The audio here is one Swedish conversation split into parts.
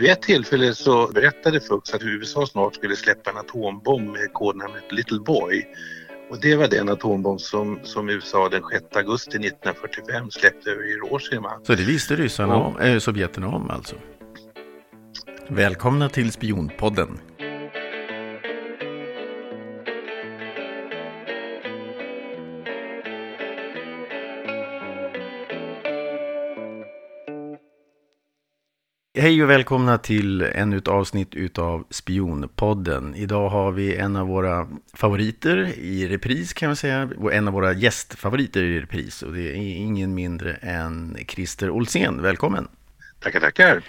Vid ett tillfälle så berättade Fuchs att USA snart skulle släppa en atombomb med kodnamnet Little Boy. Och det var den atombomb som, som USA den 6 augusti 1945 släppte över Hiroshima. Så det visste ryssarna om, äh, Sovjeterna om alltså? Välkomna till Spionpodden. Hej och välkomna till ännu ett avsnitt utav Spionpodden. Idag har vi en av våra favoriter i repris kan jag säga. Och en av våra gästfavoriter i repris. Och det är ingen mindre än Christer Olsén. Välkommen! Tackar, tackar!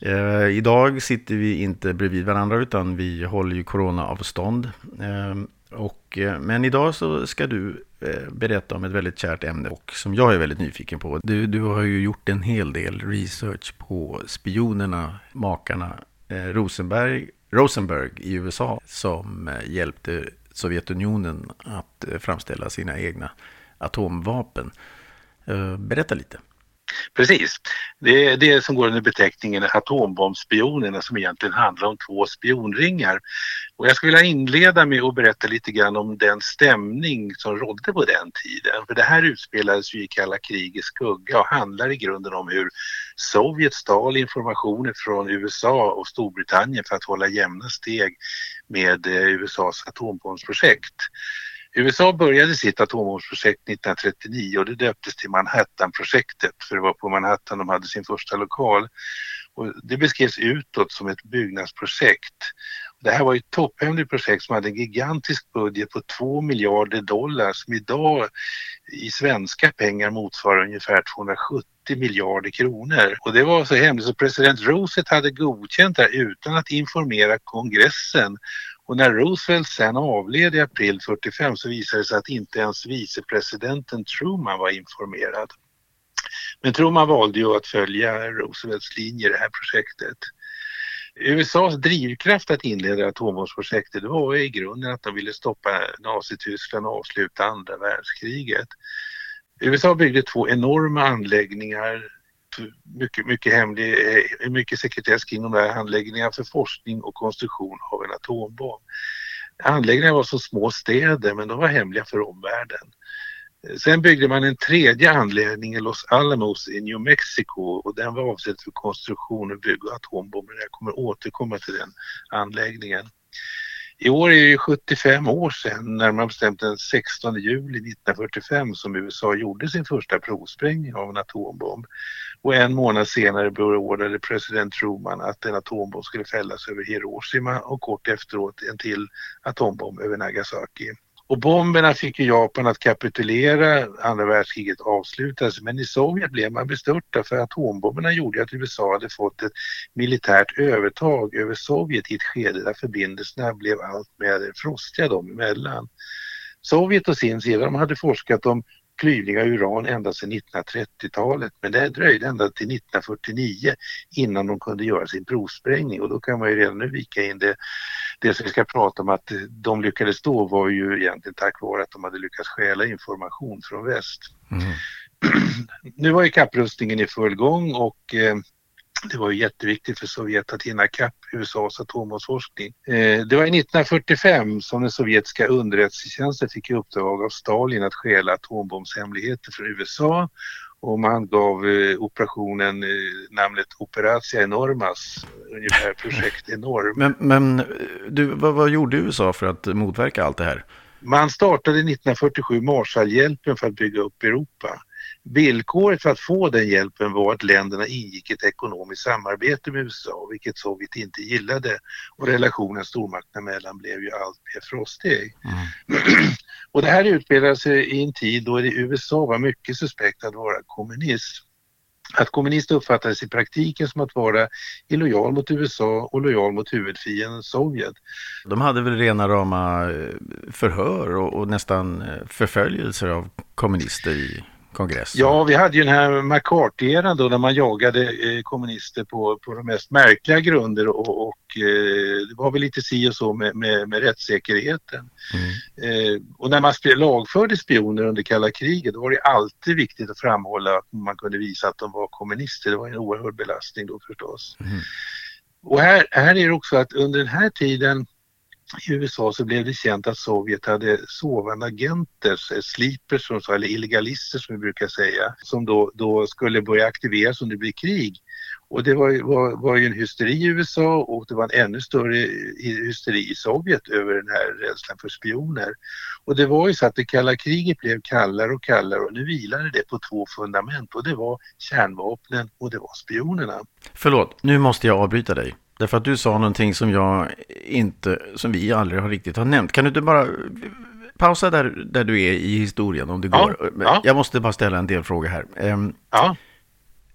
Eh, idag sitter vi inte bredvid varandra utan vi håller ju coronaavstånd. Eh, och, eh, men idag så ska du Eh, berätta om ett väldigt kärt ämne och som jag är väldigt nyfiken på. Du, du har ju gjort en hel del research på spionerna, makarna eh, Rosenberg, Rosenberg i USA som eh, hjälpte Sovjetunionen att eh, framställa sina egna atomvapen. Berätta lite. Precis. Det är det som går under beteckningen atombombspionerna som egentligen handlar om två spionringar. Och jag skulle vilja inleda med att berätta lite grann om den stämning som rådde på den tiden. För det här utspelades ju i kalla krigets skugga och handlar i grunden om hur Sovjet stal informationer från USA och Storbritannien för att hålla jämna steg med eh, USAs atombombsprojekt. USA började sitt atombombsprojekt 1939 och det döptes till Manhattanprojektet för det var på Manhattan de hade sin första lokal. Och det beskrevs utåt som ett byggnadsprojekt. Det här var ett topphemligt projekt som hade en gigantisk budget på 2 miljarder dollar som idag i svenska pengar motsvarar ungefär 270 miljarder kronor. Och det var så hemligt så president Roosevelt hade godkänt det här utan att informera kongressen och när Roosevelt sen avled i april 45 så visade det sig att inte ens vicepresidenten Truman var informerad. Men Truman valde ju att följa Roosevelts linje i det här projektet. USAs drivkraft att inleda atombombsprojektet var i grunden att de ville stoppa Nazityskland och avsluta andra världskriget. USA byggde två enorma anläggningar mycket, mycket hemlig, mycket sekretess kring de här anläggningarna för forskning och konstruktion av en atombomb. Anläggningarna var som små städer men de var hemliga för omvärlden. Sen byggde man en tredje anläggning i Los Alamos i New Mexico och den var avsedd för konstruktion och bygg av atombomber. Jag kommer återkomma till den anläggningen. I år är det 75 år sedan, närmare bestämt den 16 juli 1945 som USA gjorde sin första provsprängning av en atombomb. Och en månad senare beordrade president Truman att en atombomb skulle fällas över Hiroshima och kort efteråt en till atombomb över Nagasaki. Och bomberna fick ju Japan att kapitulera, andra världskriget avslutades men i Sovjet blev man bestörta för atombomberna gjorde att USA hade fått ett militärt övertag över Sovjet i ett skede där förbindelserna blev allt mer frostiga dem emellan. Sovjet å sin sida, de hade forskat om klyvning av uran ända sedan 1930-talet men det dröjde ända till 1949 innan de kunde göra sin provsprängning och då kan man ju redan nu vika in det, det som vi ska prata om att de lyckades då var ju egentligen tack vare att de hade lyckats stjäla information från väst. Mm. nu var ju kapprustningen i full gång och eh, det var ju jätteviktigt för Sovjet att hinna kapp USAs atombombsforskning. Eh, det var 1945 som den sovjetiska underrättelsetjänsten fick i uppdrag av Stalin att stjäla atombombshemligheter från USA och man gav eh, operationen eh, namnet Operatia Enormas, ungefär projekt Enorm. Men, men du, vad, vad gjorde USA för att motverka allt det här? Man startade 1947 Marshallhjälpen för att bygga upp Europa. Villkoret för att få den hjälpen var att länderna ingick ett ekonomiskt samarbete med USA, vilket Sovjet inte gillade och relationen stormakterna emellan blev ju allt mer frostig. Mm. och det här utspelade sig i en tid då det i USA var mycket suspekt att vara kommunist. Att kommunist uppfattades i praktiken som att vara illojal mot USA och lojal mot huvudfienden Sovjet. De hade väl rena rama eh, förhör och, och nästan eh, förföljelser av kommunister i kongress? Ja, vi hade ju den här McCarthy-eran då när man jagade eh, kommunister på, på de mest märkliga grunder och, och eh, det var väl lite si och så med, med, med rättssäkerheten. Mm. Eh, och när man lagförde spioner under kalla kriget då var det alltid viktigt att framhålla att man kunde visa att de var kommunister. Det var en oerhörd belastning då förstås. Mm. Och här, här är det också att under den här tiden i USA så blev det känt att Sovjet hade sovande agenter, sleepers eller illegalister som vi brukar säga, som då, då skulle börja aktiveras om det blir krig. Och det var, var, var ju en hysteri i USA och det var en ännu större hysteri i Sovjet över den här rädslan för spioner. Och det var ju så att det kalla kriget blev kallare och kallare och nu vilade det på två fundament och det var kärnvapnen och det var spionerna. Förlåt, nu måste jag avbryta dig. Därför att du sa någonting som jag inte, som vi aldrig har riktigt har nämnt. Kan du inte bara pausa där, där du är i historien om det ja, går? Ja. Jag måste bara ställa en del frågor här. Um, ja.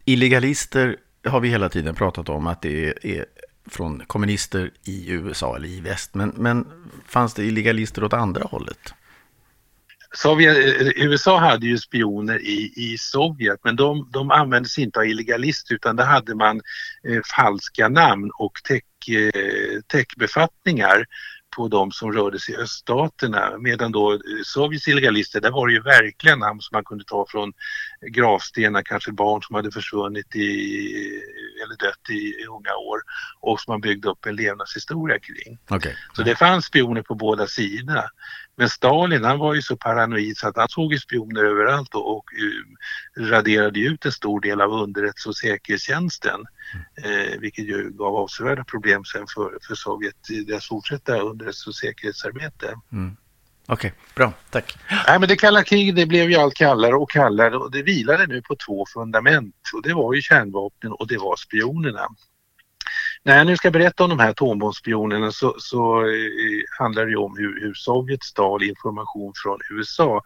Illegalister har vi hela tiden pratat om att det är från kommunister i USA eller i väst. Men, men fanns det illegalister åt andra hållet? Sovjet, USA hade ju spioner i, i Sovjet men de, de användes inte av illegalister utan där hade man eh, falska namn och tech, eh, techbefattningar på de som rörde sig i öststaterna medan då eh, Sovjets illegalister, där var det ju verkliga namn som man kunde ta från gravstenar, kanske barn som hade försvunnit i, eller dött i, i unga år och som man byggde upp en levnadshistoria kring. Okay. Så det fanns spioner på båda sidorna. Men Stalin han var ju så paranoid så att han såg spioner överallt och, och uh, raderade ut en stor del av underrättelse och säkerhetstjänsten. Eh, vilket ju gav avsevärda problem sen för, för Sovjet i deras fortsatta underrättelse och säkerhetsarbete. Mm. Okej, okay, bra, tack. Nej, men det kalla kriget det blev ju allt kallare och kallare och det vilade nu på två fundament och det var ju kärnvapnen och det var spionerna. När jag nu ska berätta om de här atombombsspionerna så, så eh, handlar det ju om hur, hur Sovjet stal information från USA.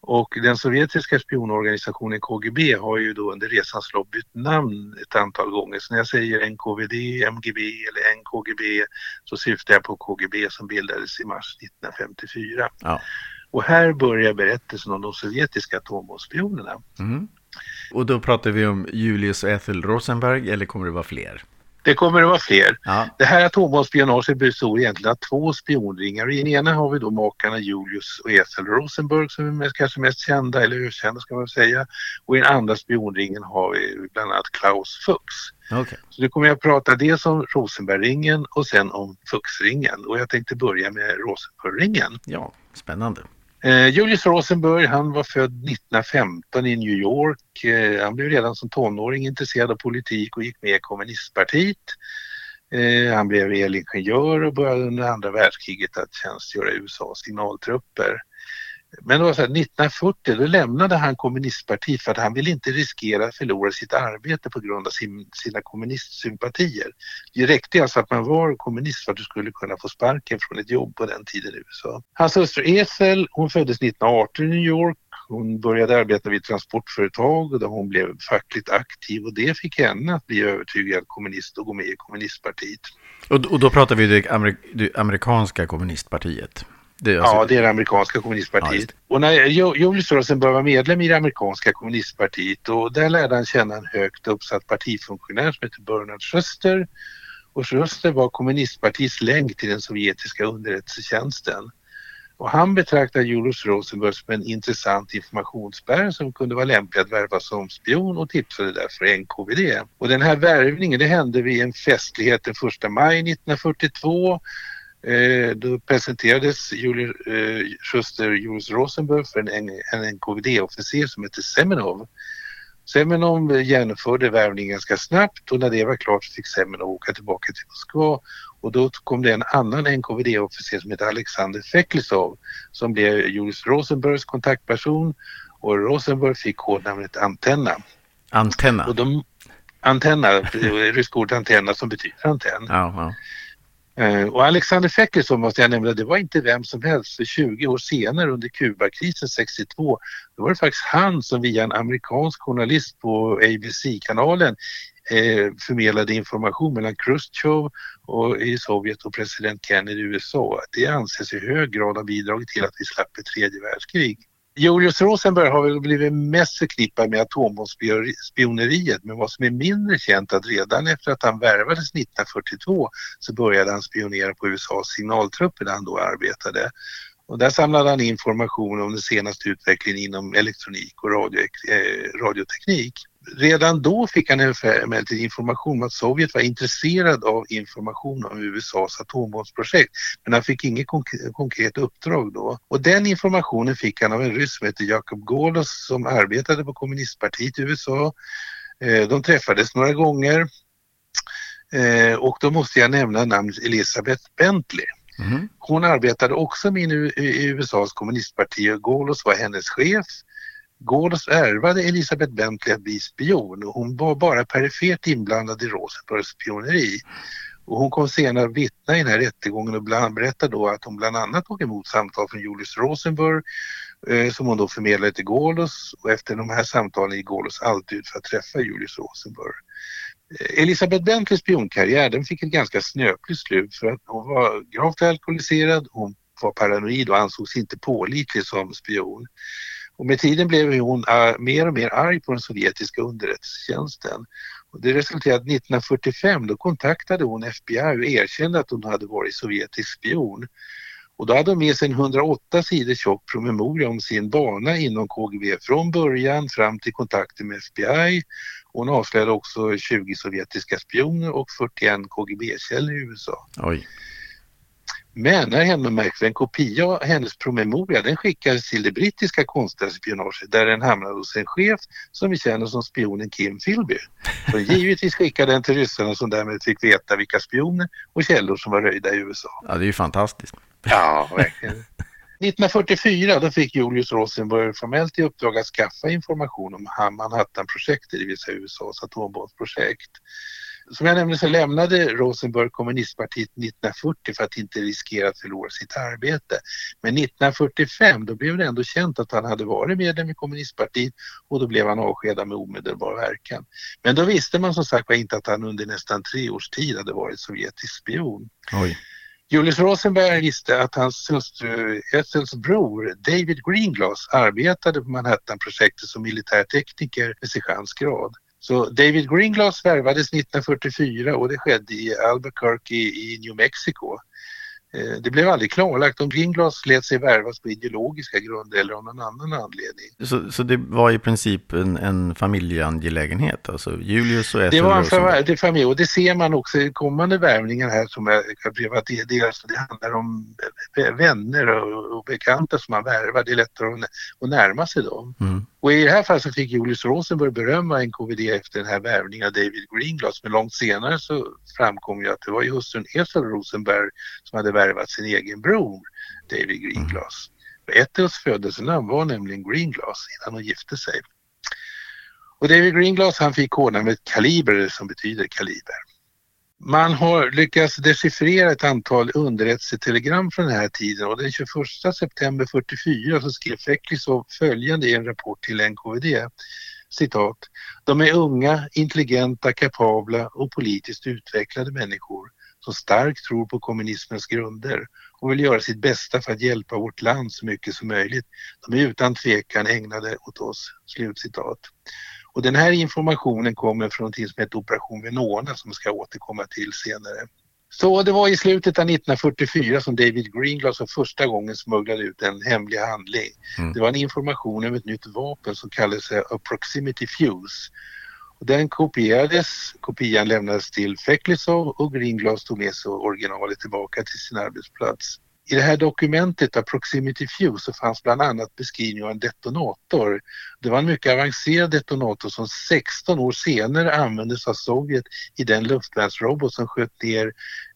Och den sovjetiska spionorganisationen KGB har ju då under resans lopp bytt namn ett antal gånger. Så när jag säger NKVD, MGB eller NKGB så syftar jag på KGB som bildades i mars 1954. Ja. Och här börjar berättelsen om de sovjetiska atombombsspionerna. Mm. Och då pratar vi om Julius och Ethel Rosenberg eller kommer det vara fler? Det kommer att vara fler. Ja. Det här atombombsspionaget består egentligen av två spionringar. I den ena har vi då makarna Julius och Ethel Rosenberg som är mest, kanske mest kända, eller ökända ska man säga. Och i den andra spionringen har vi bland annat Klaus Fuchs. Okay. Så nu kommer jag att prata dels om Rosenbergringen och sen om Fuchsringen. Och jag tänkte börja med Rosenbergringen. Ja, spännande. Eh, Julius Rosenberg han var född 1915 i New York. Eh, han blev redan som tonåring intresserad av politik och gick med i kommunistpartiet. Eh, han blev elingenjör och började under andra världskriget att tjänstgöra i USAs signaltrupper. Men det var så här, 1940 då lämnade han kommunistpartiet för att han ville inte riskera att förlora sitt arbete på grund av sin, sina kommunistsympatier. Det räckte alltså att man var kommunist för att du skulle kunna få sparken från ett jobb på den tiden i USA. Hans hustru Ethel, hon föddes 1918 i New York. Hon började arbeta vid ett transportföretag där hon blev fackligt aktiv och det fick henne att bli övertygad kommunist och gå med i kommunistpartiet. Och, och då pratar vi det, amerik det amerikanska kommunistpartiet? Det alltså... Ja, det är det amerikanska kommunistpartiet. Ja, och när Julius Rosenberg var medlem i det amerikanska kommunistpartiet och där lärde han känna en högt uppsatt partifunktionär som heter Bernard Schuster. Och Schuster var kommunistpartiets länk till den sovjetiska underrättelsetjänsten. Och han betraktade Julius Rosenberg som en intressant informationsbärare som kunde vara lämplig att värva som spion och tipsade därför NKVD. Och den här värvningen det hände vid en festlighet den 1 maj 1942 Eh, då presenterades Julius eh, Schuster Julius Rosenberg för en, en NKVD-officer som heter Semenov. Semenov genomförde värvningen ganska snabbt och när det var klart fick Semenov åka tillbaka till Moskva och då kom det en annan NKVD-officer som heter Alexander Feklisov som blev Julius Rosenbergs kontaktperson och Rosenberg fick kodnamnet Antenna. Antenna? Och de, antenna, ryska ordet antenna som betyder antenn. Ja, ja. Eh, och Alexander Fekesson måste jag nämna, det var inte vem som helst. För 20 år senare under Kubakrisen 62, då var det faktiskt han som via en amerikansk journalist på ABC-kanalen eh, förmedlade information mellan Khrushchev och i Sovjet och president Kennedy i USA. Det anses i hög grad ha bidragit till att vi slapp ett tredje världskrig. Julius Rosenberg har väl blivit mest förknippad med atombombsspioneriet men vad som är mindre känt är att redan efter att han värvades 1942 så började han spionera på USAs signaltrupper där han då arbetade. Och där samlade han information om den senaste utvecklingen inom elektronik och radio, eh, radioteknik. Redan då fick han emellertid information om att Sovjet var intresserad av information om USAs atombombsprojekt. Men han fick inget konkret uppdrag då. Och den informationen fick han av en ryss som heter Jakob Golos som arbetade på kommunistpartiet i USA. Eh, de träffades några gånger eh, och då måste jag nämna namnet Elisabeth Bentley. Mm. Hon arbetade också med USAs kommunistparti och Golos var hennes chef. Golos ärvade Elisabeth Bentley att bli spion och hon var bara perifert inblandad i Rosenbergs spioneri. Och hon kom senare att vittna i den här rättegången och bland, berättade då att hon bland annat tog emot samtal från Julius Rosenberg eh, som hon då förmedlade till Golos och efter de här samtalen gick Golos alltid ut för att träffa Julius Rosenberg. Eh, Elisabeth Bentleys spionkarriär den fick ett ganska snöpligt slut för att hon var gravt alkoholiserad, hon var paranoid och ansågs inte pålitlig som spion. Och med tiden blev hon äh, mer och mer arg på den sovjetiska underrättelsetjänsten. Och det resulterade att 1945 då kontaktade hon FBI och erkände att hon hade varit sovjetisk spion. Och då hade hon med sig en 108 sidor tjock promemoria om sin bana inom KGB från början fram till kontakten med FBI. Hon avslöjade också 20 sovjetiska spioner och 41 KGB-källor i USA. Oj. Men här hemma märks en kopia av hennes promemoria. Den skickades till det brittiska kontraspionaget där den hamnade hos en chef som vi känner som spionen Kim Philby. Så givetvis skickade den till ryssarna som därmed fick veta vilka spioner och källor som var röjda i USA. Ja, det är ju fantastiskt. Ja, verkligen. 1944 då fick Julius Rosenberg formellt i uppdrag att skaffa information om Manhattan-projektet, det vill säga USAs atombombsprojekt. Som jag nämnde så lämnade Rosenberg kommunistpartiet 1940 för att inte riskera att förlora sitt arbete. Men 1945 då blev det ändå känt att han hade varit medlem i kommunistpartiet och då blev han avskedad med omedelbar verkan. Men då visste man som sagt inte att han under nästan tre års tid hade varit sovjetisk spion. Oj. Julius Rosenberg visste att hans hustru Ethels bror David Greenglass arbetade på Manhattan-projektet som militärtekniker med sergeantsgrad. Så David Greenglass värvades 1944 och det skedde i Albuquerque i New Mexico. Eh, det blev aldrig klarlagt om Greenglass lät sig värvas på ideologiska grunder eller av någon annan anledning. Så, så det var i princip en, en familjeangelägenhet? Alltså Julius och Ethel? Det var en det familj och det ser man också i kommande värvningar här som jag kan privatisera. Alltså det handlar om vänner och, och bekanta som man värvar. Det är lättare att, att närma sig dem. Mm. Och i det här fallet så fick Julius Rosenberg berömma NKVD efter den här värvningen av David Greenglass. Men långt senare så framkom ju att det var hustrun Ethel Rosenberg som hade värvat sin egen bror David Greenglass. Mm. Ethels födelsenamn var nämligen Greenglass innan hon gifte sig. Och David Greenglass han fick kodnamnet Kaliber som betyder kaliber. Man har lyckats dechiffrera ett antal underrättelsetelegram från den här tiden och den 21 september 44 så skrev Feklisov följande i en rapport till NKVD. Citat. De är unga, intelligenta, kapabla och politiskt utvecklade människor som starkt tror på kommunismens grunder och vill göra sitt bästa för att hjälpa vårt land så mycket som möjligt. De är utan tvekan ägnade åt oss. Slutcitat. Och den här informationen kommer från något som heter Operation Venona som ska återkomma till senare. Så det var i slutet av 1944 som David Greenglass för första gången smugglade ut en hemlig handling. Mm. Det var en information om ett nytt vapen som kallades A Proximity Fuse. Och den kopierades, kopian lämnades till Feklisov och Greenglass tog med sig originalet tillbaka till sin arbetsplats. I det här dokumentet av Proximity Fuse så fanns bland annat beskrivning av en detonator. Det var en mycket avancerad detonator som 16 år senare användes av Sovjet i den luftvärnsrobot som sköt ner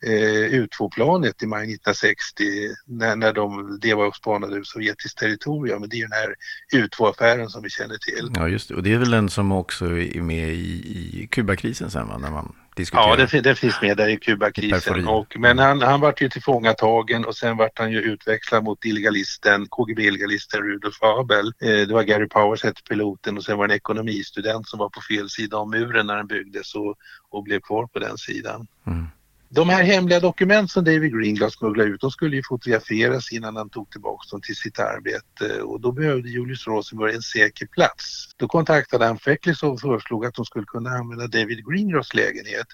eh, U2-planet i maj 1960 när, när de, det var och spanade ur sovjetiskt territorium. Men det är den här U2-affären som vi känner till. Ja, just det. Och det är väl den som också är med i, i Kubakrisen sen, va? När man diskutera. Ja, det, det finns med där i Kubakrisen. Och, men han, han vart ju tillfångatagen och sen vart han ju utväxlad mot illegalisten, KGB-illegalisten Rudolf Abel. Eh, det var Gary Powers hette piloten och sen var det en ekonomistudent som var på fel sida om muren när den byggdes och, och blev kvar på den sidan. Mm. De här hemliga dokument som David Greenglass smugglade ut, de skulle ju fotograferas innan han tog tillbaka dem till sitt arbete och då behövde Julius Rosenberg en säker plats. Då kontaktade han Feklis och föreslog att de skulle kunna använda David Greenglass lägenhet.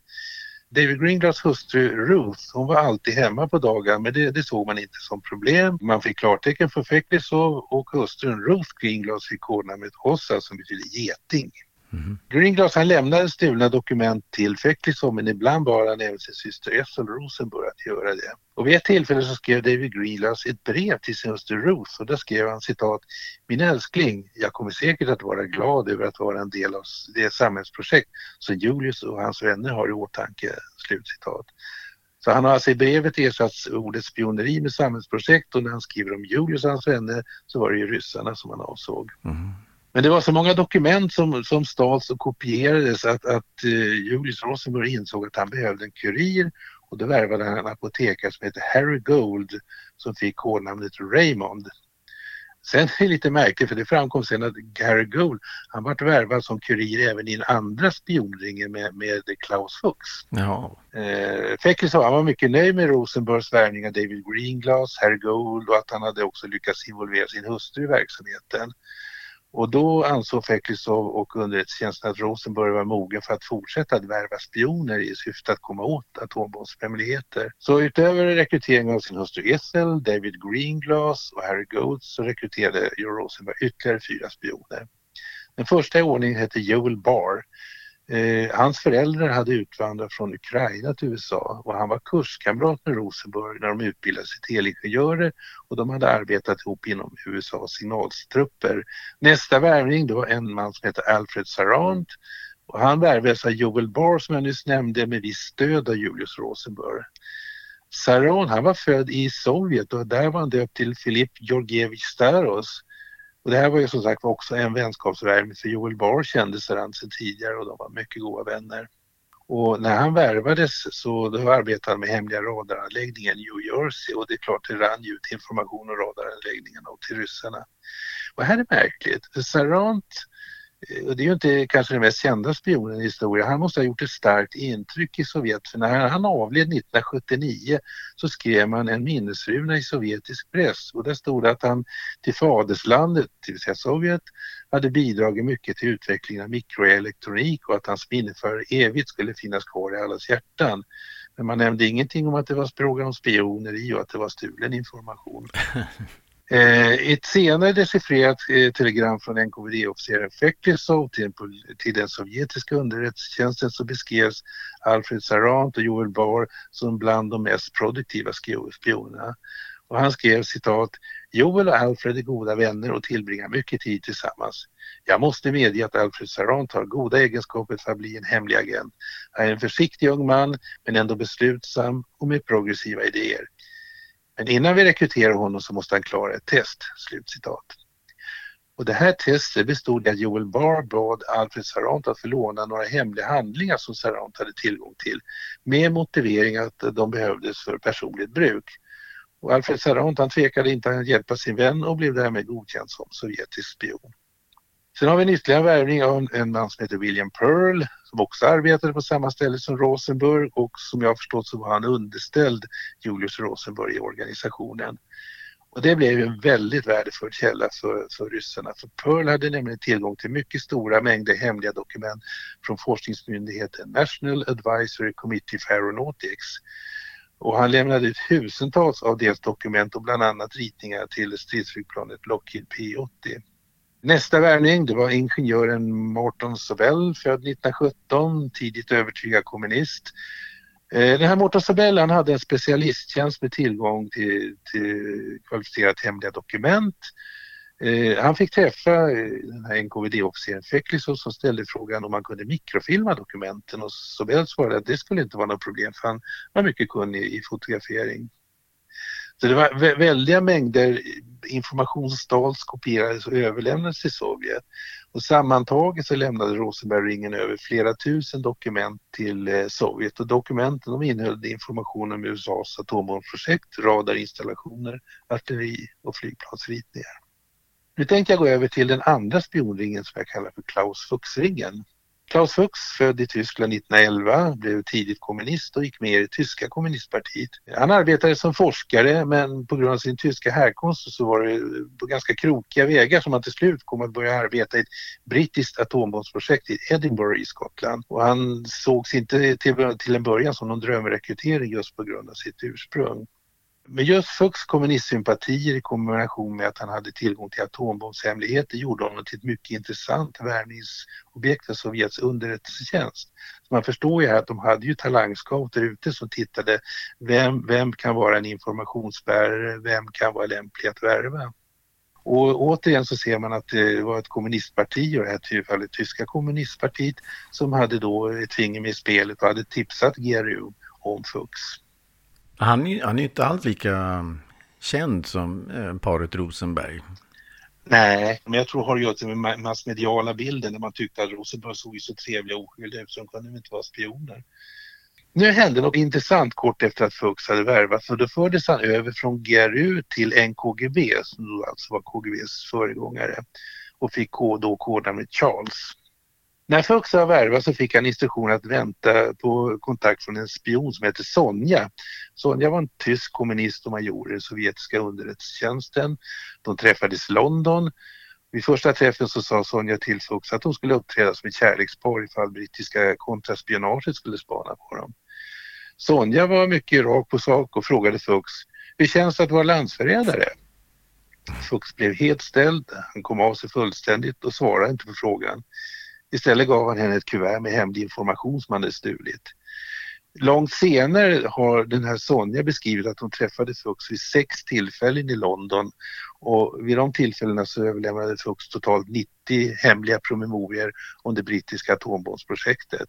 David Greenglass hustru Ruth, hon var alltid hemma på dagar men det, det såg man inte som problem. Man fick klartecken för Feklisov och hustrun Ruth Greenglass fick kodnamnet Hossa som betyder geting. Mm. Greenglass han lämnade stulna dokument till Feklisov men ibland bad han även sin syster Ethel Rosenburg att göra det. Och vid ett tillfälle så skrev David Greenglass ett brev till sin hustru Ruth och där skrev han citat Min älskling, jag kommer säkert att vara glad över att vara en del av det samhällsprojekt som Julius och hans vänner har i åtanke. Slutcitat. Så han har alltså i brevet ersatt ordet spioneri med samhällsprojekt och när han skriver om Julius och hans vänner så var det ju ryssarna som han avsåg. Mm. Men det var så många dokument som, som stals och kopierades att, att uh, Julius Rosenberg insåg att han behövde en kurir och då värvade han en apotekare som heter Harry Gold som fick kodnamnet Raymond. Sen är det lite märkligt för det framkom sen att Gary Gould, han vart värvad som kurir även i en andra spionringen med, med Klaus Fuchs. Ja. Eh, Feklis han var mycket nöjd med Rosenbergs värvning av David Greenglass, Harry Gould och att han hade också lyckats involvera sin hustru i verksamheten. Och då ansåg Feklisov och underrättelsetjänsten att Rosenberg var mogen för att fortsätta att värva spioner i syfte att komma åt atombombshemligheter. Så utöver rekryteringen av sin hustru Essel, David Greenglass och Harry Gould så rekryterade Rosenberg ytterligare fyra spioner. Den första i ordningen hette Joel Barr Eh, hans föräldrar hade utvandrat från Ukraina till USA och han var kurskamrat med Rosenberg när de utbildade sig till elingenjörer och de hade arbetat ihop inom USAs signalstrupper. Nästa värvning då var en man som hette Alfred Sarant och han värvades av Joel Barr som jag nyss nämnde med visst stöd av Julius Rosenberg. Saron han var född i Sovjet och där var han döpt till Filip Georgievich Staros och det här var ju som sagt också en vänskapsvärvning för Joel Barr kände Serrant sedan tidigare och de var mycket goda vänner. Och när han värvades så då arbetade han med hemliga radaranläggningen i New Jersey och det är klart det rann ut information om radaranläggningen och till ryssarna. Och här är märkligt, för Sarant och det är ju inte kanske den mest kända spionen i historien. Han måste ha gjort ett starkt intryck i Sovjet för när han avled 1979 så skrev man en minnesruna i sovjetisk press och där stod det att han till faderslandet, det vill säga Sovjet, hade bidragit mycket till utvecklingen av mikroelektronik och att hans minne för evigt skulle finnas kvar i allas hjärtan. Men man nämnde ingenting om att det var fråga om spioner i och att det var stulen information. Eh, ett senare dechiffrerat eh, telegram från NKVD-officeren Feklisov till, till den sovjetiska underrättelsetjänsten så beskrevs Alfred Sarant och Joel Barr som bland de mest produktiva spionerna. Och han skrev citat Joel och Alfred är goda vänner och tillbringar mycket tid tillsammans. Jag måste medge att Alfred Sarant har goda egenskaper för att bli en hemlig agent. Han är en försiktig ung man men ändå beslutsam och med progressiva idéer. Men innan vi rekryterar honom så måste han klara ett test." Slutcitat. Och det här testet bestod i att Joel Barr bad Alfred Sarant att få låna några hemliga handlingar som Sarant hade tillgång till med motivering att de behövdes för personligt bruk. Och Alfred Sarant han tvekade inte att hjälpa sin vän och blev därmed godkänd som sovjetisk spion. Sen har vi en ytterligare värvning av en man som heter William Pearl som också arbetade på samma ställe som Rosenberg och som jag förstått så var han underställd Julius Rosenberg i organisationen. Och det blev en väldigt värdefull källa för, för ryssarna för Pearl hade nämligen tillgång till mycket stora mängder hemliga dokument från forskningsmyndigheten National Advisory Committee for Aeronautics. Och han lämnade ut tusentals av deras dokument och bland annat ritningar till stridsflygplanet Lockheed P-80. Nästa värvning det var ingenjören Morton Sobel, född 1917, tidigt övertygad kommunist. Eh, den här Morton Sobel han hade en specialisttjänst med tillgång till, till kvalificerat hemliga dokument. Eh, han fick träffa eh, den här NKVD-officeren Feklisov som ställde frågan om man kunde mikrofilma dokumenten och Sobel svarade att det skulle inte vara något problem för han var mycket kunnig i fotografering. Så det var väldiga mängder information som stals, kopierades och överlämnades till Sovjet. Och sammantaget så lämnade Rosenberg-ringen över flera tusen dokument till eh, Sovjet och dokumenten de innehöll information om USAs atombombsprojekt, radarinstallationer, artilleri och flygplansritningar. Nu tänkte jag gå över till den andra spionringen som jag kallar för Klaus Fuchs-ringen. Klaus Fuchs, född i Tyskland 1911, blev tidigt kommunist och gick med i det tyska kommunistpartiet. Han arbetade som forskare men på grund av sin tyska härkomst så var det på ganska krokiga vägar som han till slut kom att börja arbeta i ett brittiskt atombombsprojekt i Edinburgh i Skottland. Och han sågs inte till, till en början som någon drömrekrytering just på grund av sitt ursprung. Men just Fuchs kommunistsympatier i kombination med att han hade tillgång till atombombshemligheter gjorde honom till ett mycket intressant värvningsobjekt för Sovjets underrättelsetjänst. Så man förstår ju här att de hade ju talangscouter ute som tittade vem, vem kan vara en informationsbärare, vem kan vara lämplig att värva. Och återigen så ser man att det var ett kommunistparti och det här fallet tyska kommunistpartiet som hade då ett finger med i spelet och hade tipsat GRU om Fuchs. Han, han är inte alls lika um, känd som eh, paret Rosenberg. Nej, men jag tror det har att göra med massmediala bilden där man tyckte att Rosenberg såg så trevliga och oskyldiga ut så de kunde inte vara spioner. Nu hände något intressant kort efter att Fuchs hade värvats och då fördes han över från GRU till NKGB som då alltså var KGBs föregångare och fick då kodnamnet Charles. När Fuchs var värvad så fick han instruktion att vänta på kontakt från en spion som heter Sonja. Sonja var en tysk kommunist och major i den sovjetiska underrättelsetjänsten. De träffades i London. Vid första träffen så sa Sonja till Fuchs att de skulle uppträda som ett kärlekspar ifall brittiska kontraspionaget skulle spana på dem. Sonja var mycket rak på sak och frågade Fuchs hur känns det att vara landsförrädare? Fuchs blev helt ställd, han kom av sig fullständigt och svarade inte på frågan. Istället gav han henne ett kuvert med hemlig information som han hade stulit. Långt senare har den här Sonja beskrivit att hon träffade Fuchs vid sex tillfällen i London och vid de tillfällena så överlämnade Fuchs totalt 90 hemliga promemorior om det brittiska atombombsprojektet.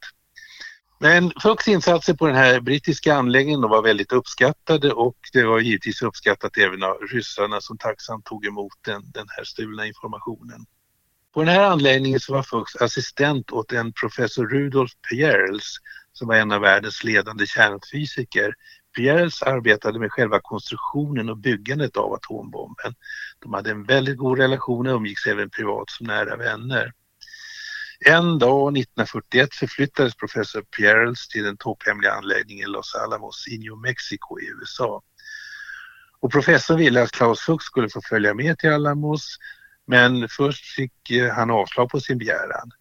Men Fuchs insatser på den här brittiska anläggningen var väldigt uppskattade och det var givetvis uppskattat även av ryssarna som tacksamt tog emot den, den här stulna informationen. På den här anläggningen så var Fuchs assistent åt en professor Rudolf Peierls som var en av världens ledande kärnfysiker. Peierls arbetade med själva konstruktionen och byggandet av atombomben. De hade en väldigt god relation och umgicks även privat som nära vänner. En dag 1941 förflyttades professor Peierls till den topphemliga anläggningen Los Alamos i New Mexico i USA. Och professorn ville att Klaus Fuchs skulle få följa med till Alamos men först fick eh, han avslag på sin begäran.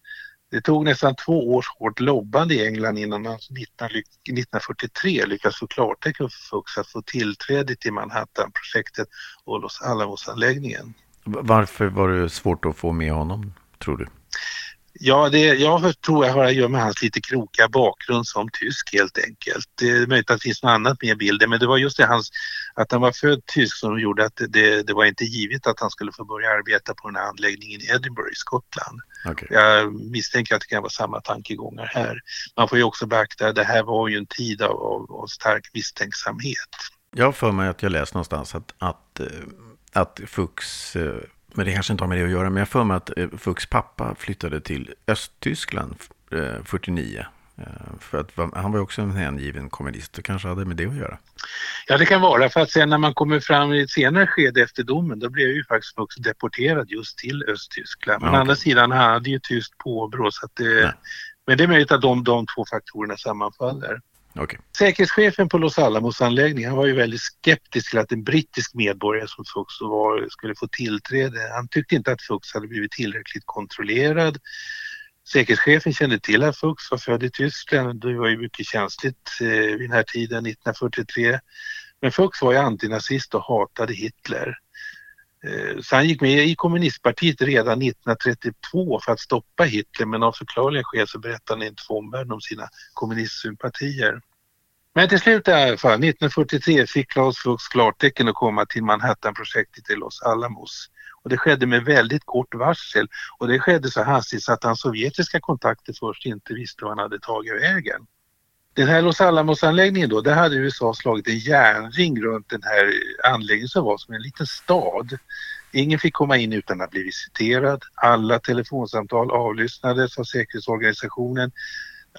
Det tog nästan två års hårt lobbande i England innan han 1943 lyckades få klartecken för Fuchs att få tillträde till Manhattan-projektet och Los Alamos-anläggningen. Varför var det svårt att få med honom, tror du? Ja, det, jag tror jag har att göra med hans lite krokiga bakgrund som tysk helt enkelt. Det är möjligt att det finns något annat med i bilden men det var just det hans, att han var född tysk som gjorde att det, det var inte givet att han skulle få börja arbeta på den här anläggningen i Edinburgh i Skottland. Okay. Jag misstänker att det kan vara samma tankegångar här. Man får ju också beakta att det här var ju en tid av, av, av stark misstänksamhet. Jag har för mig att jag läst någonstans att, att, eh, att Fuchs eh, men det kanske inte har med det att göra. Men jag för mig att eh, Fuchs pappa flyttade till Östtyskland 49. Eh, eh, för att han var också en hängiven kommunist. Det kanske hade med det att göra. Ja, det kan vara. För att sen när man kommer fram i ett senare skede efter domen, då blev ju faktiskt Fuchs deporterad just till Östtyskland. Men ja, å andra sidan han hade ju tyst påbrå. Så att det, men det är möjligt att de, de två faktorerna sammanfaller. Okay. Säkerhetschefen på Los Alamos-anläggningen var ju väldigt skeptisk till att en brittisk medborgare som Fuchs var skulle få tillträde. Han tyckte inte att Fuchs hade blivit tillräckligt kontrollerad. Säkerhetschefen kände till att Fuchs var född i Tyskland. Det var ju mycket känsligt eh, vid den här tiden, 1943. Men Fuchs var ju antinazist och hatade Hitler. Eh, så han gick med i kommunistpartiet redan 1932 för att stoppa Hitler men av förklarliga skäl så berättade han inte för omvärlden om sina kommunistsympatier. Men till slut i alla fall, 1943 fick Klaus Fuchs klartecken att komma till Manhattanprojektet i Los Alamos. Och det skedde med väldigt kort varsel och det skedde så hastigt så att hans sovjetiska kontakter först inte visste vad han hade tagit vägen. Den här Los Alamos-anläggningen då, där hade USA slagit en järnring runt den här anläggningen som var som en liten stad. Ingen fick komma in utan att bli visiterad. Alla telefonsamtal avlyssnades av säkerhetsorganisationen.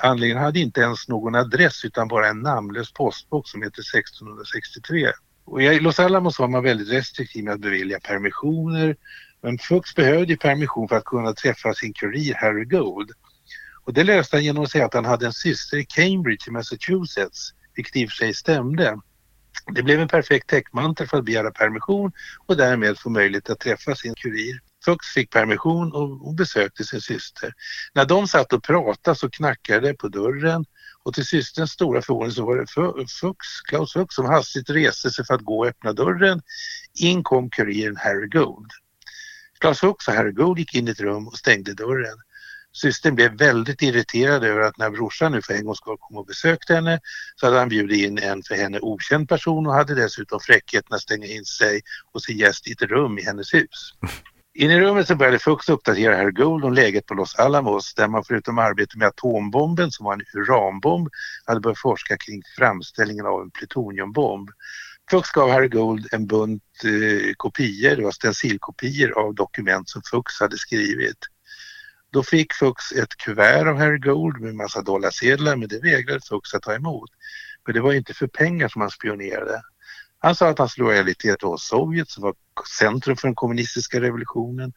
Anläggningen hade inte ens någon adress utan bara en namnlös postbox som heter 1663. Och I Los Alamos var man väldigt restriktiv med att bevilja permissioner. Men Fuchs behövde permission för att kunna träffa sin kurir Harry Gold. Och det löste han genom att säga att han hade en syster i Cambridge i Massachusetts, vilket i och för sig stämde. Det blev en perfekt täckmantel för att begära permission och därmed få möjlighet att träffa sin kurir. Fux fick permission och, besökte sin syster. När de satt och pratade så knackade det på dörren och till systerns stora förvåning så var det Fux, Klaus Fux, som hastigt reste sig för att gå och öppna dörren. In kom kuriren Harry Gold. Klaus Fux och Harry Gold gick in i ett rum och stängde dörren. Systern blev väldigt irriterad över att när brorsan nu för en gång skulle komma och besökte henne så hade han bjudit in en för henne okänd person och hade dessutom fräckheten att stänga in sig och sin gäst i ett rum i hennes hus. In i rummet så började Fuchs uppdatera Herr Gold om läget på Los Alamos där man förutom arbete med atombomben som var en uranbomb hade börjat forska kring framställningen av en plutoniumbomb. Fuchs gav Harry Gold en bunt eh, kopior, det var stencilkopior av dokument som Fuchs hade skrivit. Då fick Fux ett kuvert av Harry Gold med massa dollarsedlar men det vägrade Fux att ta emot. För det var inte för pengar som han spionerade. Han sa att hans lojalitet var Sovjet som var centrum för den kommunistiska revolutionen.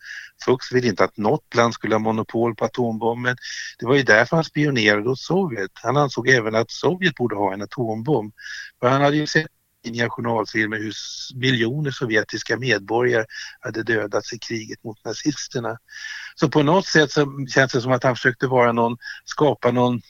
Fuchs ville inte att något land skulle ha monopol på atombomben. Det var ju därför han spionerade åt Sovjet. Han ansåg även att Sovjet borde ha en atombomb. För han hade ju sett i journalfilmer hur miljoner sovjetiska medborgare hade dödats i kriget mot nazisterna. Så på något sätt så känns det som att han försökte vara någon, skapa någon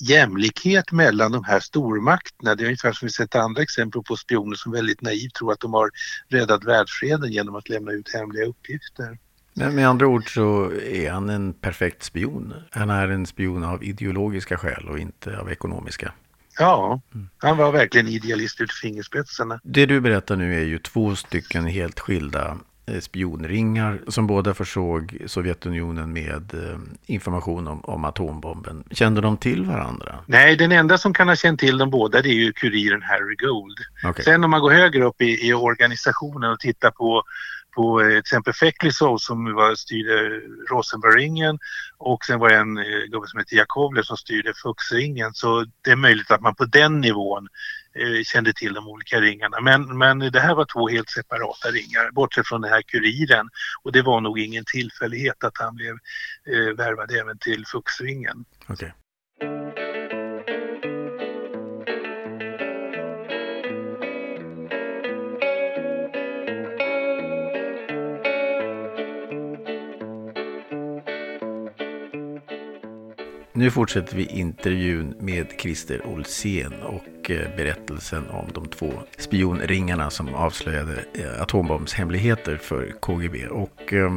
jämlikhet mellan de här stormakterna. Det är ungefär som vi sett andra exempel på spioner som väldigt naivt tror att de har räddat världsfreden genom att lämna ut hemliga uppgifter. Men med andra ord så är han en perfekt spion. Han är en spion av ideologiska skäl och inte av ekonomiska. Ja, han var verkligen idealist ut fingerspetsarna. Det du berättar nu är ju två stycken helt skilda eh, spionringar som båda försåg Sovjetunionen med eh, information om, om, atombomben. Kände de till varandra? Nej, den enda som kan ha känt till dem båda det är ju kuriren Harry Gold. Okay. Sen om man går högre upp i, i organisationen och tittar på på eh, till exempel Feklisov som var, styrde Rosenbergringen och sen var det en eh, gubbe som hette Jakovlev som styrde Fuxringen. så det är möjligt att man på den nivån eh, kände till de olika ringarna. Men, men det här var två helt separata ringar bortsett från den här kuriren och det var nog ingen tillfällighet att han blev eh, värvad även till Fuxringen. Okay. Nu fortsätter vi intervjun med Christer Olsén och eh, berättelsen om de två spionringarna som avslöjade eh, atombombshemligheter för KGB. Och, eh,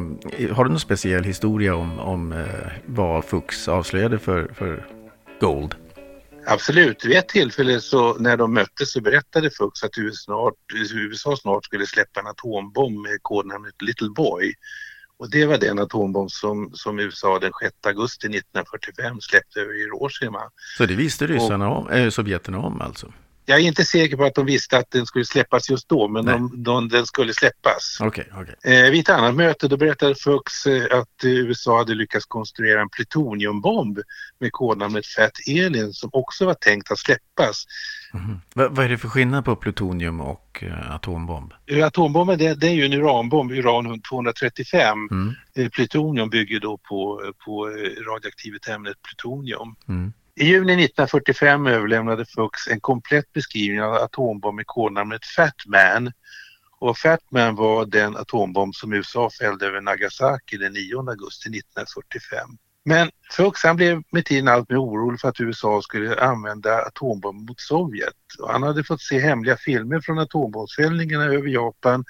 har du någon speciell historia om, om vad Fuchs avslöjade för, för Gold? Absolut. Vid ett tillfälle så när de möttes så berättade Fuchs att USA snart, USA snart skulle släppa en atombomb med kodnamnet Little Boy. Och det var den atombomb som, som USA den 6 augusti 1945 släppte över Hiroshima. Så det visste ryssarna om, äh, sovjeterna om alltså? Jag är inte säker på att de visste att den skulle släppas just då, men de, de, den skulle släppas. Okay, okay. Eh, vid ett annat möte då berättade Fuchs eh, att USA hade lyckats konstruera en plutoniumbomb med kodnamnet Fat Elin som också var tänkt att släppas. Mm. Vad är det för skillnad på plutonium och eh, atombomb? Atombomben det, det, är ju en uranbomb, uran 235. Mm. Eh, plutonium bygger då på, på eh, radioaktivet ämnet plutonium. Mm. I juni 1945 överlämnade Fuchs en komplett beskrivning av atombomb med kodnamnet Fatman. Och Fatman var den atombomb som USA fällde över Nagasaki den 9 augusti 1945. Men Fuchs han blev med tiden allt mer orolig för att USA skulle använda atombomber mot Sovjet. Och han hade fått se hemliga filmer från atombombsfällningarna över Japan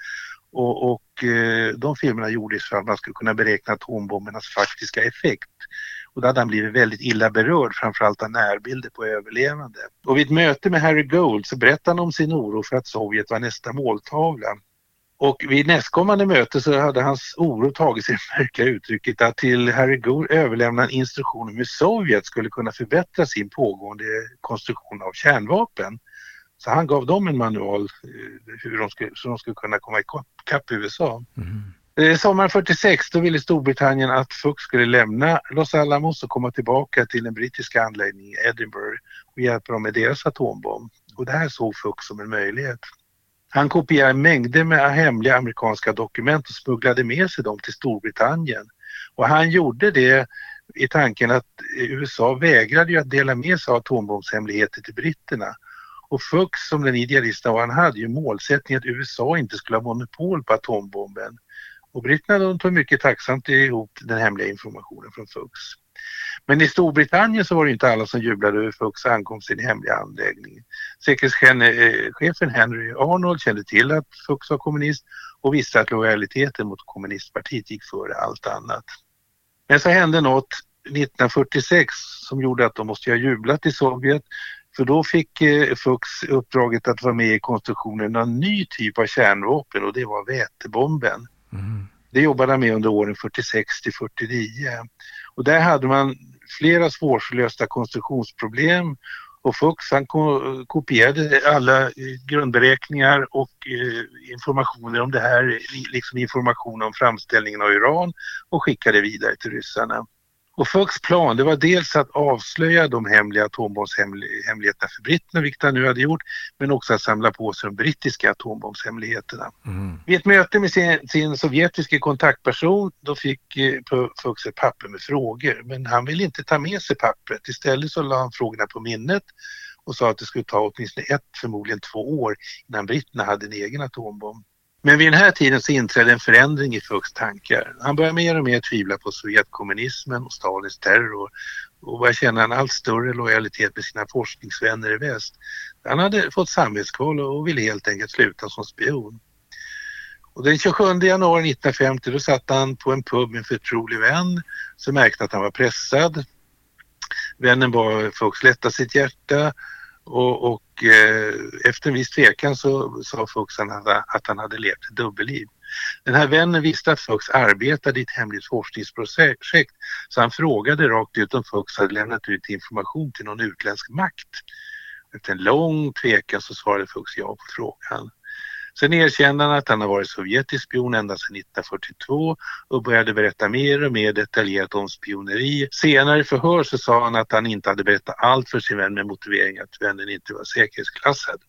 och, och eh, de filmerna gjordes för att man skulle kunna beräkna atombombernas faktiska effekt. Och då hade han blivit väldigt illa berörd, framförallt av närbilder på överlevande. Och vid ett möte med Harry Gold så berättade han om sin oro för att Sovjet var nästa måltavla. Och vid nästkommande möte så hade hans oro tagit sig det märkliga uttrycket att till Harry Gould överlämna en instruktion om hur Sovjet skulle kunna förbättra sin pågående konstruktion av kärnvapen. Så han gav dem en manual eh, hur de skulle, så de skulle kunna komma ikapp USA. Mm. Eh, sommaren 46 då ville Storbritannien att Fuchs skulle lämna Los Alamos och komma tillbaka till den brittiska anläggningen i Edinburgh och hjälpa dem med deras atombomb. Och det här såg Fuchs som en möjlighet. Han kopierade mängder med hemliga amerikanska dokument och smugglade med sig dem till Storbritannien. Och han gjorde det i tanken att USA vägrade ju att dela med sig av atombombshemligheter till britterna. Och Fuchs som den idealisten var, han hade ju målsättningen att USA inte skulle ha monopol på atombomben. Och britterna de tog mycket tacksamt ihop den hemliga informationen från FUX. Men i Storbritannien så var det inte alla som jublade över FUX ankomst i den hemliga anläggningen. Säkerhetschefen eh, Henry Arnold kände till att FUX var kommunist och visste att lojaliteten mot kommunistpartiet gick före allt annat. Men så hände något 1946 som gjorde att de måste ha jublat i Sovjet för då fick eh, uppdraget att vara med i konstruktionen av en ny typ av kärnvapen och det var vätebomben. Mm. Det jobbade han med under åren 46 till 49. Och där hade man flera svårlösta konstruktionsproblem och Fuchs han kopierade alla eh, grundberäkningar och eh, informationer om det här, liksom information om framställningen av uran och skickade vidare till ryssarna. Och Fuchs plan det var dels att avslöja de hemliga atombombshemligheterna för britterna, vilket han nu hade gjort, men också att samla på sig de brittiska atombombshemligheterna. Mm. Vid ett möte med sin, sin sovjetiska kontaktperson då fick eh, Fuchs ett papper med frågor, men han ville inte ta med sig pappret. Istället så la han frågorna på minnet och sa att det skulle ta åtminstone ett, förmodligen två år innan britterna hade en egen atombomb. Men vid den här tiden så inträdde en förändring i Fuchs tankar. Han började mer och mer tvivla på Sovjetkommunismen och Stalins terror och började känna en allt större lojalitet med sina forskningsvänner i väst. Han hade fått samvetskval och ville helt enkelt sluta som spion. Och den 27 januari 1950 då satt han på en pub med en förtrolig vän som märkte att han var pressad. Vännen bad Fuchs lätta sitt hjärta och, och eh, efter en viss tvekan så sa Fuchs att han hade levt ett dubbelliv. Den här vännen visste att Fuchs arbetade i ett hemligt forskningsprojekt så han frågade rakt ut om Fuchs hade lämnat ut information till någon utländsk makt. Efter en lång tvekan så svarade Fuchs ja på frågan. Sen erkände han att han har varit sovjetisk spion ända sedan 1942 och började berätta mer och mer detaljerat om spioneri. Senare i förhör så sa han att han inte hade berättat allt för sin vän med motivering att vännen inte var säkerhetsklassad.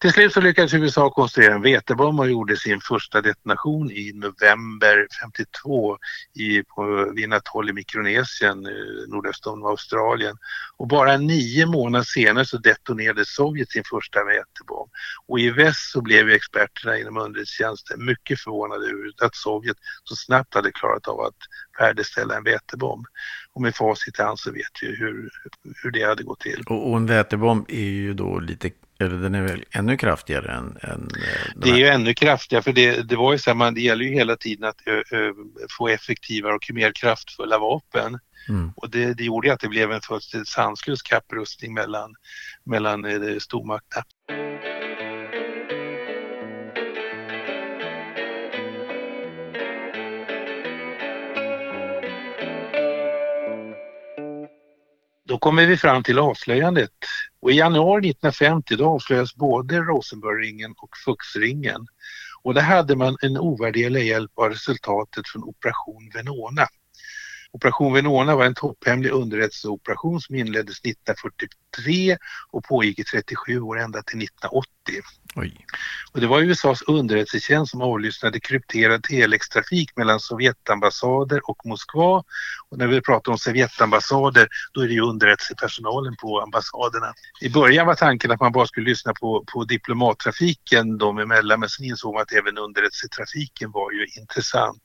Till slut så lyckades USA konstruera en vetebomb och gjorde sin första detonation i november 52 i, på, vid en atoll i Mikronesien, eh, nordöst om Australien. Och bara nio månader senare så detonerade Sovjet sin första vätebomb. Och i väst så blev ju experterna inom underrättelsetjänsten mycket förvånade över att Sovjet så snabbt hade klarat av att färdigställa en vätebomb. Och med facit i hand så vet vi hur, hur det hade gått till. Och, och en vätebomb är ju då lite eller den är väl ännu kraftigare än... än eh, de det är ju ännu kraftigare för det, det var ju så här, man, det gäller ju hela tiden att ö, ö, få effektivare och mer kraftfulla vapen. Mm. Och det, det gjorde att det blev en fullständigt sanslös kapprustning mellan, mellan eh, stormakterna. Då kommer vi fram till avslöjandet och i januari 1950 då avslöjades både Rosenbergringen och Fuchsringen. Och där hade man en ovärderlig hjälp av resultatet från Operation Venona. Operation Venona var en topphemlig underrättelseoperation som inleddes 1943 och pågick i 37 år ända till 1980. Oj. Och det var USAs underrättelsetjänst som avlyssnade krypterad telextrafik mellan Sovjetambassader och Moskva. Och när vi pratar om Sovjetambassader då är det ju underrättelsepersonalen på ambassaderna. I början var tanken att man bara skulle lyssna på, på diplomattrafiken dem emellan men sen insåg man att även underrättelsetrafiken var ju intressant.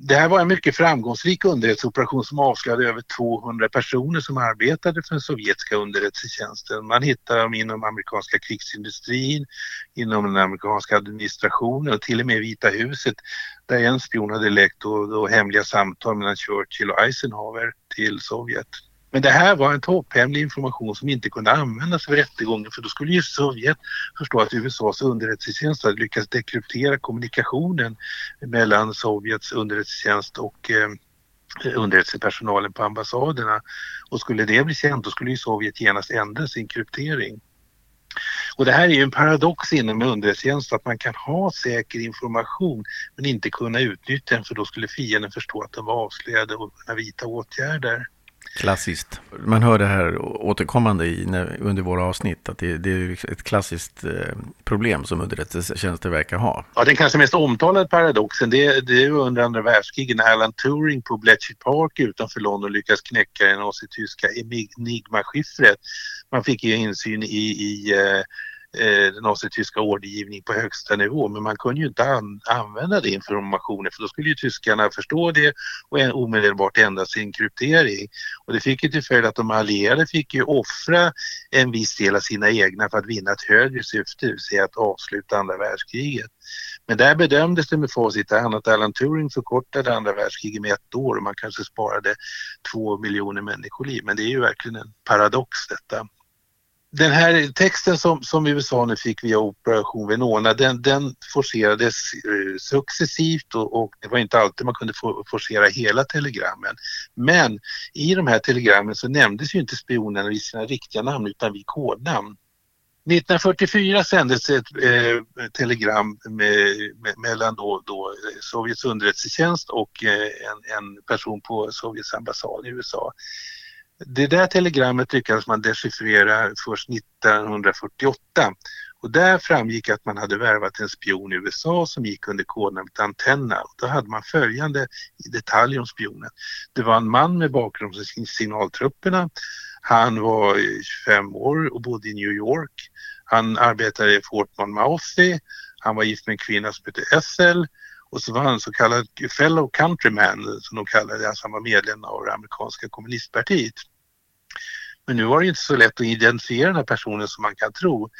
Det här var en mycket framgångsrik underrättelseoperation som avslöjade över 200 personer som arbetade för den sovjetiska underrättelsetjänsten. Man hittade dem inom amerikanska krigsindustrin, inom den amerikanska administrationen och till och med Vita huset där en spion hade läckt och, och hemliga samtal mellan Churchill och Eisenhower till Sovjet. Men det här var en topphemlig information som inte kunde användas vid rättegången för då skulle ju Sovjet förstå att USAs underrättelsetjänst hade lyckats dekryptera kommunikationen mellan Sovjets underrättelsetjänst och eh, underrättelsepersonalen på ambassaderna. Och skulle det bli känt då skulle ju Sovjet genast ändra sin kryptering. Och det här är ju en paradox inom underrättelsetjänst att man kan ha säker information men inte kunna utnyttja den för då skulle fienden förstå att den var avslöjade och kunna vidta åtgärder. Klassiskt. Man hör det här återkommande i, när, under våra avsnitt, att det, det är ett klassiskt eh, problem som underrättelsetjänster verkar ha. Ja, den kanske mest omtalade paradoxen det, det är under andra världskriget när Alan Turing på Bletchley Park utanför London lyckas knäcka det nazityska Enigma-skiffret. Man fick ju insyn i, i eh, eh, den nazityska ordergivning på högsta nivå men man kunde ju inte an använda den informationen för då skulle ju tyskarna förstå det och en, omedelbart ändra sin kryptering. Och det fick ju till följd att de allierade fick ju offra en viss del av sina egna för att vinna ett högre syfte, det vill säga att avsluta andra världskriget. Men där bedömdes det med facit i hand att Alan Turing förkortade andra världskriget med ett år och man kanske sparade två miljoner människoliv. Men det är ju verkligen en paradox detta. Den här texten som, som USA nu fick via Operation Venona den, den forcerades eh, successivt och, och, det var inte alltid man kunde for, forcera hela telegrammen. Men i de här telegrammen så nämndes ju inte spionerna vid sina riktiga namn utan vid kodnamn. 1944 sändes ett eh, telegram med, med, mellan då, då Sovjets underrättelsetjänst och eh, en, en, person på Sovjets ambassad i USA. Det där telegrammet lyckades man dechiffrera först 1948 och där framgick att man hade värvat en spion i USA som gick under kodnamnet Antenna. Och då hade man följande detaljer om spionen. Det var en man med bakgrund från signaltrupperna. Han var 25 år och bodde i New York. Han arbetade i Fort Monmouth. Han var gift med en kvinna som hette Ethel och så var han så kallad fellow countryman som de kallade det. Alltså han var medlem av det amerikanska kommunistpartiet. Men nu var det inte så lätt att identifiera den här personen som man kan tro.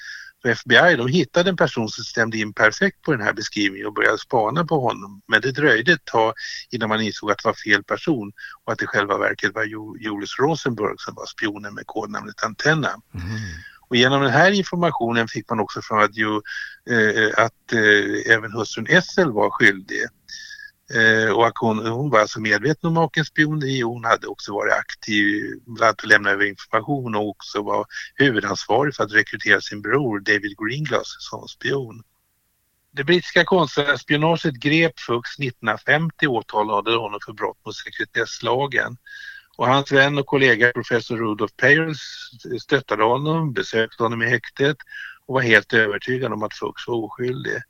För FBI de hittade en person som stämde in perfekt på den här beskrivningen och började spana på honom. Men det dröjde ett tag innan man insåg att det var fel person och att det själva verket var Julius Rosenberg som var spionen med kodnamnet Antenna. Mm. Och genom den här informationen fick man också fram att, ju, eh, eh, att eh, även hustrun Essel var skyldig. Eh, och att hon, hon var alltså medveten om makens spioneri och hon hade också varit aktiv, bland annat att lämna över information och också var huvudansvarig för att rekrytera sin bror David Greenglass som spion. Det brittiska konstnärsspionaget grep Fuchs 1950 och åtalade honom för brott mot sekretesslagen. Och hans vän och kollega professor Rudolf Peyers stöttade honom, besökte honom i häktet och var helt övertygad om att Fuchs var oskyldig.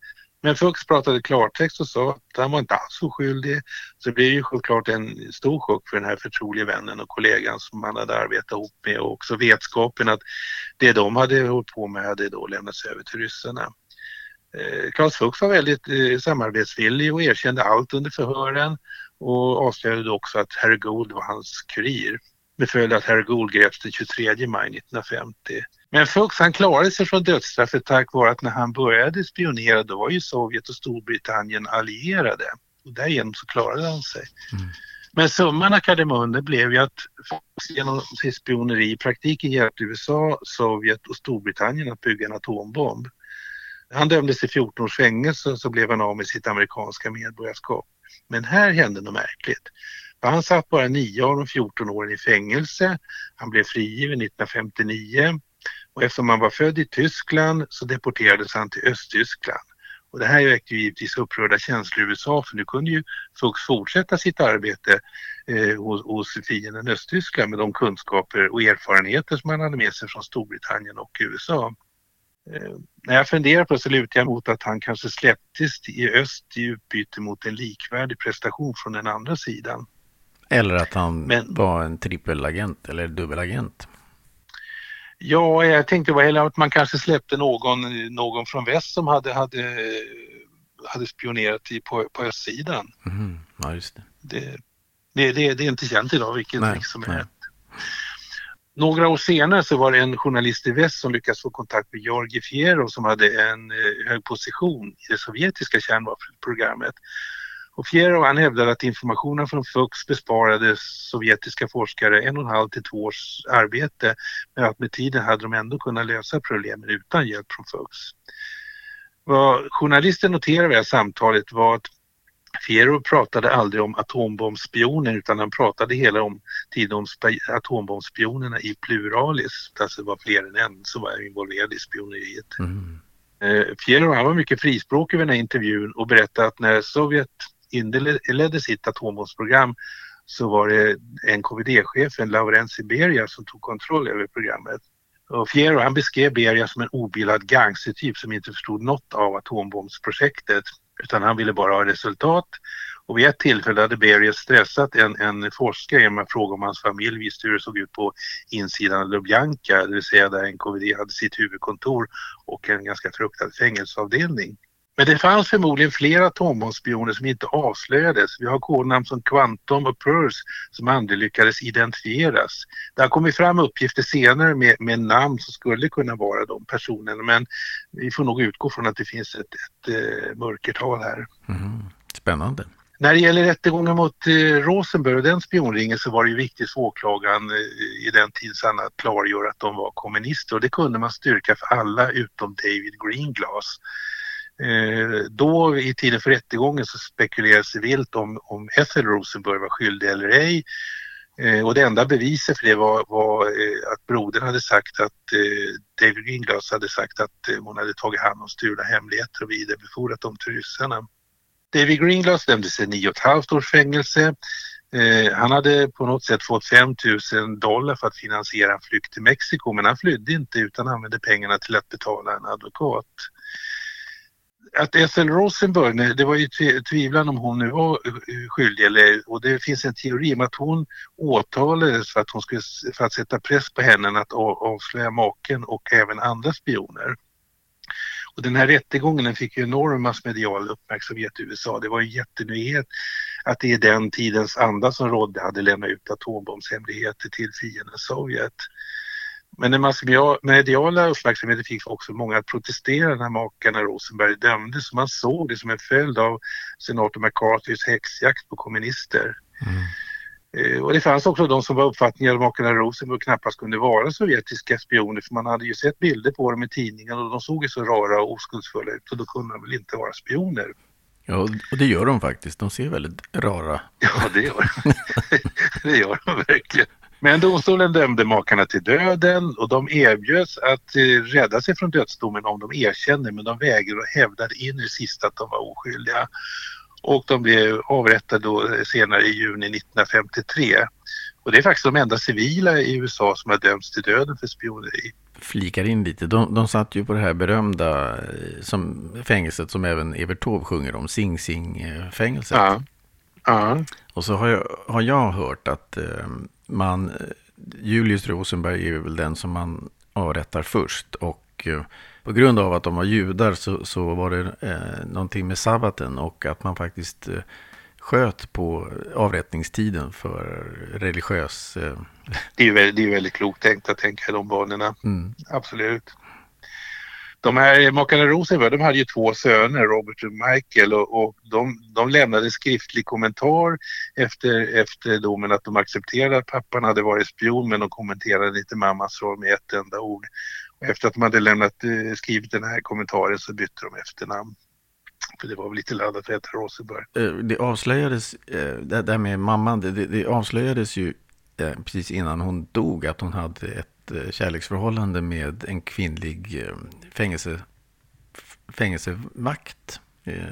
Men Fuchs pratade klartext och sa att han var inte alls oskyldig. Så det blev ju självklart en stor chock för den här förtroliga vännen och kollegan som han hade arbetat ihop med och också vetskapen att det de hade hållit på med hade då lämnats över till ryssarna. Eh, Claes Fuchs var väldigt eh, samarbetsvillig och erkände allt under förhören och avslöjade också att Harry Gould var hans kurir med följd att Harry Gould greps den 23 maj 1950. Men Fuchs han klarade sig från dödsstraffet tack vare att när han började spionera då var ju Sovjet och Storbritannien allierade och därigenom så klarade han sig. Mm. Men summan av kardemumman blev ju att Fuchs genom sitt spioneri i praktiken hjälpte USA, Sovjet och Storbritannien att bygga en atombomb. Han dömdes till 14 års fängelse och så blev han av med sitt amerikanska medborgarskap. Men här hände något märkligt. För han satt bara 9 av de 14 åren i fängelse. Han blev frigiven 1959 och eftersom han var född i Tyskland så deporterades han till Östtyskland. Och det här väckte ju givetvis upprörda känslor i USA för nu kunde ju Fuchs fortsätta sitt arbete eh, hos, hos fienden Östtyskland med de kunskaper och erfarenheter som han hade med sig från Storbritannien och USA. Eh, när jag funderar på det så lutar jag mot att han kanske släpptes i öst i utbyte mot en likvärdig prestation från den andra sidan. Eller att han Men, var en trippelagent eller dubbelagent. Ja, jag tänkte väl att man kanske släppte någon, någon från väst som hade, hade, hade spionerat i, på, på östsidan. Mm, ja, just det. Det, det, det. det, är inte känt idag vilken nej, som är rätt. Några år senare så var det en journalist i väst som lyckades få kontakt med Georgi Fierro som hade en eh, hög position i det sovjetiska kärnvapenprogrammet. Och Fierro han hävdade att informationen från FUX besparade sovjetiska forskare en och en halv till två års arbete men att med tiden hade de ändå kunnat lösa problemen utan hjälp från FUX. Vad journalisten noterade i det här samtalet var att Fierov pratade aldrig om atombombspioner utan han pratade hela om tiden om atombombspionerna i pluralis. Alltså det var fler än en som var involverade i spioneriet. Mm. Eh, Fierov var mycket frispråkig i den här intervjun och berättade att när Sovjet inledde sitt atombombsprogram så var det NKVD-chefen Laurent Beria som tog kontroll över programmet. Och Fierro han beskrev Beria som en obildad gangstertyp som inte förstod något av atombombsprojektet utan han ville bara ha resultat Och vid ett tillfälle hade Berger stressat en, en forskare genom att fråga om hans familj visste hur det såg ut på insidan av Lubjanka, det vill säga där NKVD hade sitt huvudkontor och en ganska fruktad fängelseavdelning. Men det fanns förmodligen flera atombombsspioner som inte avslöjades. Vi har kodnamn som Quantum och Purse som aldrig lyckades identifieras. Det har kommit fram uppgifter senare med, med namn som skulle kunna vara de personerna men vi får nog utgå från att det finns ett, ett, ett eh, mörkertal här. Mm. Spännande. När det gäller rättegången mot eh, Rosenberg och den spionringen så var det ju viktigt för åklagaren eh, i den tiden att klargöra att de var kommunister och det kunde man styrka för alla utom David Greenglass. Eh, då i tiden för rättegången så spekulerades det vilt om, om Ethel Rosenberg var skyldig eller ej. Eh, och det enda beviset för det var, var eh, att brodern hade sagt att eh, David Greenglass hade sagt att eh, hon hade tagit hand om stulna hemligheter och vidarebefordrat dem till ryssarna. David Greenglass dömdes till nio och ett halvt års fängelse. Eh, han hade på något sätt fått 5 000 dollar för att finansiera en flykt till Mexiko men han flydde inte utan använde pengarna till att betala en advokat att Ethel Rosenberg, det var ju tvivlan om hon nu var skyldig eller, och det finns en teori om att hon åtalades för att, hon skulle, för att sätta press på henne att avslöja maken och även andra spioner. Och den här rättegången den fick ju enorm massmedial uppmärksamhet i USA. Det var en jättenyhet att det i den tidens anda som rådde hade lämnat ut atombombshemligheter till fienden Sovjet. Men den massmediala uppmärksamheten fick också många att protestera när makarna Rosenberg dömdes. Man såg det som en följd av senator McCarthys häxjakt på kommunister. Mm. Eh, och det fanns också de som var uppfattningar att makarna Rosenberg knappast kunde vara sovjetiska spioner för man hade ju sett bilder på dem i tidningen och de såg ju så rara och oskuldsfulla ut och då kunde de väl inte vara spioner. Ja, och det gör de faktiskt. De ser väldigt rara. Ja, det gör de. det gör de verkligen. Men domstolen dömde makarna till döden och de erbjöds att eh, rädda sig från dödsdomen om de erkände men de vägrade och hävdade in i sista att de var oskyldiga. Och de blev avrättade då senare i juni 1953. Och det är faktiskt de enda civila i USA som har dömts till döden för spioneri. Flikar in lite. De, de satt ju på det här berömda eh, som, fängelset som även Evert Taube sjunger om, Sing Sing-fängelset. Ja. ja. Och så har jag, har jag hört att eh, man, Julius Rosenberg är väl den som man avrättar först. Och eh, på grund av att de var judar så, så var det eh, någonting med sabbaten och att man faktiskt eh, sköt på avrättningstiden för religiös... Eh... Det är ju väldigt, det är väldigt klokt tänkt att tänka i de banorna. Mm. Absolut. De här makarna Rosenberg, de hade ju två söner, Robert och Michael, och, och de, de lämnade skriftlig kommentar efter, efter domen att de accepterade att pappan hade varit spion, men de kommenterade inte mammas roll med ett enda ord. Och efter att de hade lämnat, eh, skrivit den här kommentaren så bytte de efternamn. För det var väl lite laddat att heta Rosenberg. Eh, det avslöjades, eh, det där med mamman, det, det avslöjades ju precis innan hon dog att hon hade ett Eh, kärleksförhållande med en kvinnlig eh, fängelse, fängelsevakt. Eh,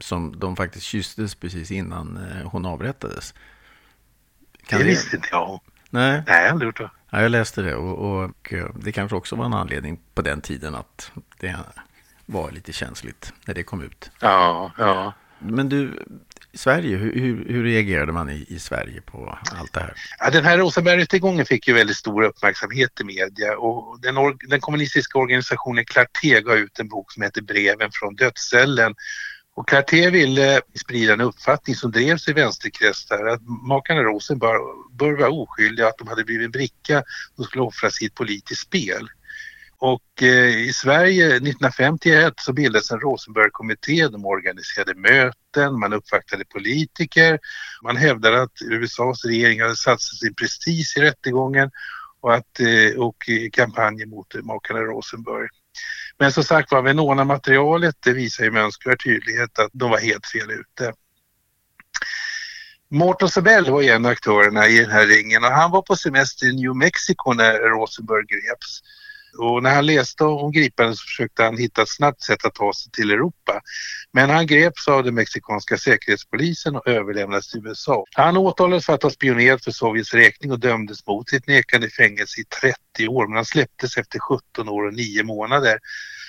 som de faktiskt kysstes precis innan hon avrättades. Kan det visste inte jag. Nej, Nej jag aldrig gjort det. Ja, jag läste det och, och, det kanske också var en anledning på den tiden att det var lite känsligt när det kom ut. Ja, ja. Men du, Sverige, hur, hur, hur reagerade man i, i, Sverige på allt det här? Ja, den här Rosenberg-rättegången fick ju väldigt stor uppmärksamhet i media och den, or, den kommunistiska organisationen Clarté gav ut en bok som heter Breven från dödscellen och Clarté ville sprida en uppfattning som drevs i vänsterkretsar att makarna Rosenberg bör vara oskyldiga att de hade blivit en bricka som skulle offras i ett politiskt spel. Och eh, i Sverige 1951 så bildades en Rosenbergkommitté. De organiserade möten, man uppvaktade politiker. Man hävdade att USAs regering hade satsat sin prestige i rättegången och, att, eh, och i kampanjen mot makarna Rosenberg. Men som sagt var, Venona-materialet det visar ju med önskvärd tydlighet att de var helt fel ute. Morton Sabell var en av aktörerna i den här ringen och han var på semester i New Mexico när Rosenberg greps. Och när han läste om gripandet så försökte han hitta ett snabbt sätt att ta sig till Europa. Men han greps av den mexikanska säkerhetspolisen och överlämnades till USA. Han åtalades för att ha spionerat för Sovjets räkning och dömdes mot sitt nekande i fängelse i 30 år men han släpptes efter 17 år och 9 månader.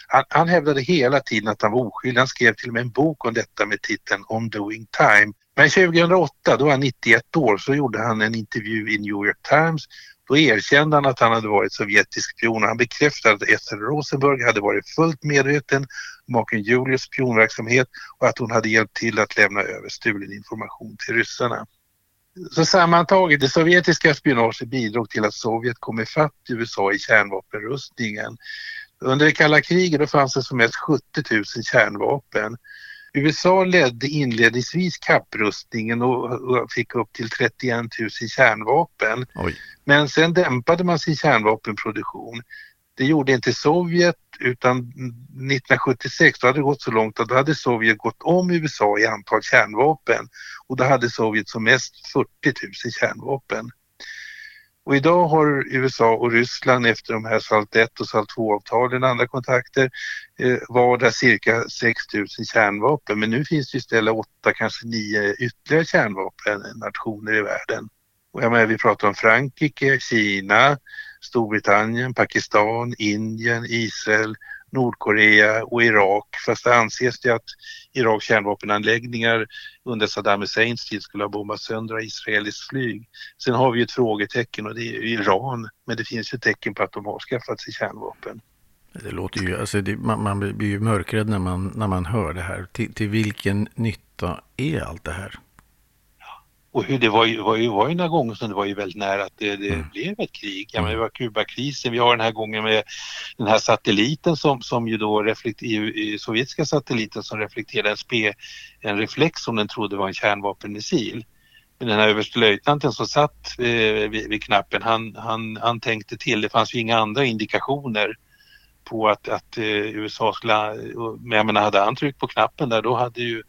Han, han hävdade hela tiden att han var oskyldig. Han skrev till och med en bok om detta med titeln On Doing Time Men 2008, då var han 91 år, så gjorde han en intervju i New York Times. Då erkände han att han hade varit sovjetisk spion och han bekräftade att Ethel Rosenberg hade varit fullt medveten om maken Julius spionverksamhet och att hon hade hjälpt till att lämna över stulen information till ryssarna. Så sammantaget, det sovjetiska spionaget bidrog till att Sovjet kom ifatt USA i kärnvapenrustningen. Under det kalla kriget då fanns det som mest 70 000 kärnvapen. USA ledde inledningsvis kapprustningen och fick upp till 31 000 kärnvapen. Oj. Men sen dämpade man sin kärnvapenproduktion. Det gjorde inte Sovjet utan 1976 då hade det gått så långt att då hade Sovjet gått om USA i antal kärnvapen och då hade Sovjet som mest 40 000 kärnvapen. Och idag har USA och Ryssland efter de här SALT 1 och SALT 2-avtalen och andra kontakter eh, vardera cirka 6 000 kärnvapen. Men nu finns det istället åtta, kanske nio ytterligare kärnvapennationer eh, i världen. Och jag menar, vi pratar om Frankrike, Kina, Storbritannien, Pakistan, Indien, Israel, Nordkorea och Irak. Fast det anses det att Iraks kärnvapenanläggningar under Saddam Husseins tid skulle ha bombat sönder israeliskt flyg. Sen har vi ett frågetecken och det är Iran. Men det finns ju tecken på att de har skaffat sig kärnvapen. Det låter ju, alltså det, man, man, blir ju mörkrädd när man, när man hör det här. Till, till vilken nytta är allt det här? Och hur det var ju, var ju, var ju några gånger som det var ju väldigt nära att det, det mm. blev ett krig. Ja, men det var Kubakrisen, vi har den här gången med den här satelliten som, som ju då reflekterar, sovjetiska satelliten som reflekterade en, spe, en reflex som den trodde var en kärnvapenmissil. Men den här överstelöjtnanten som satt eh, vid, vid, knappen, han, han, han tänkte till. Det fanns ju inga andra indikationer på att, att eh, USA skulle, men jag menar hade han tryckt på knappen där då hade ju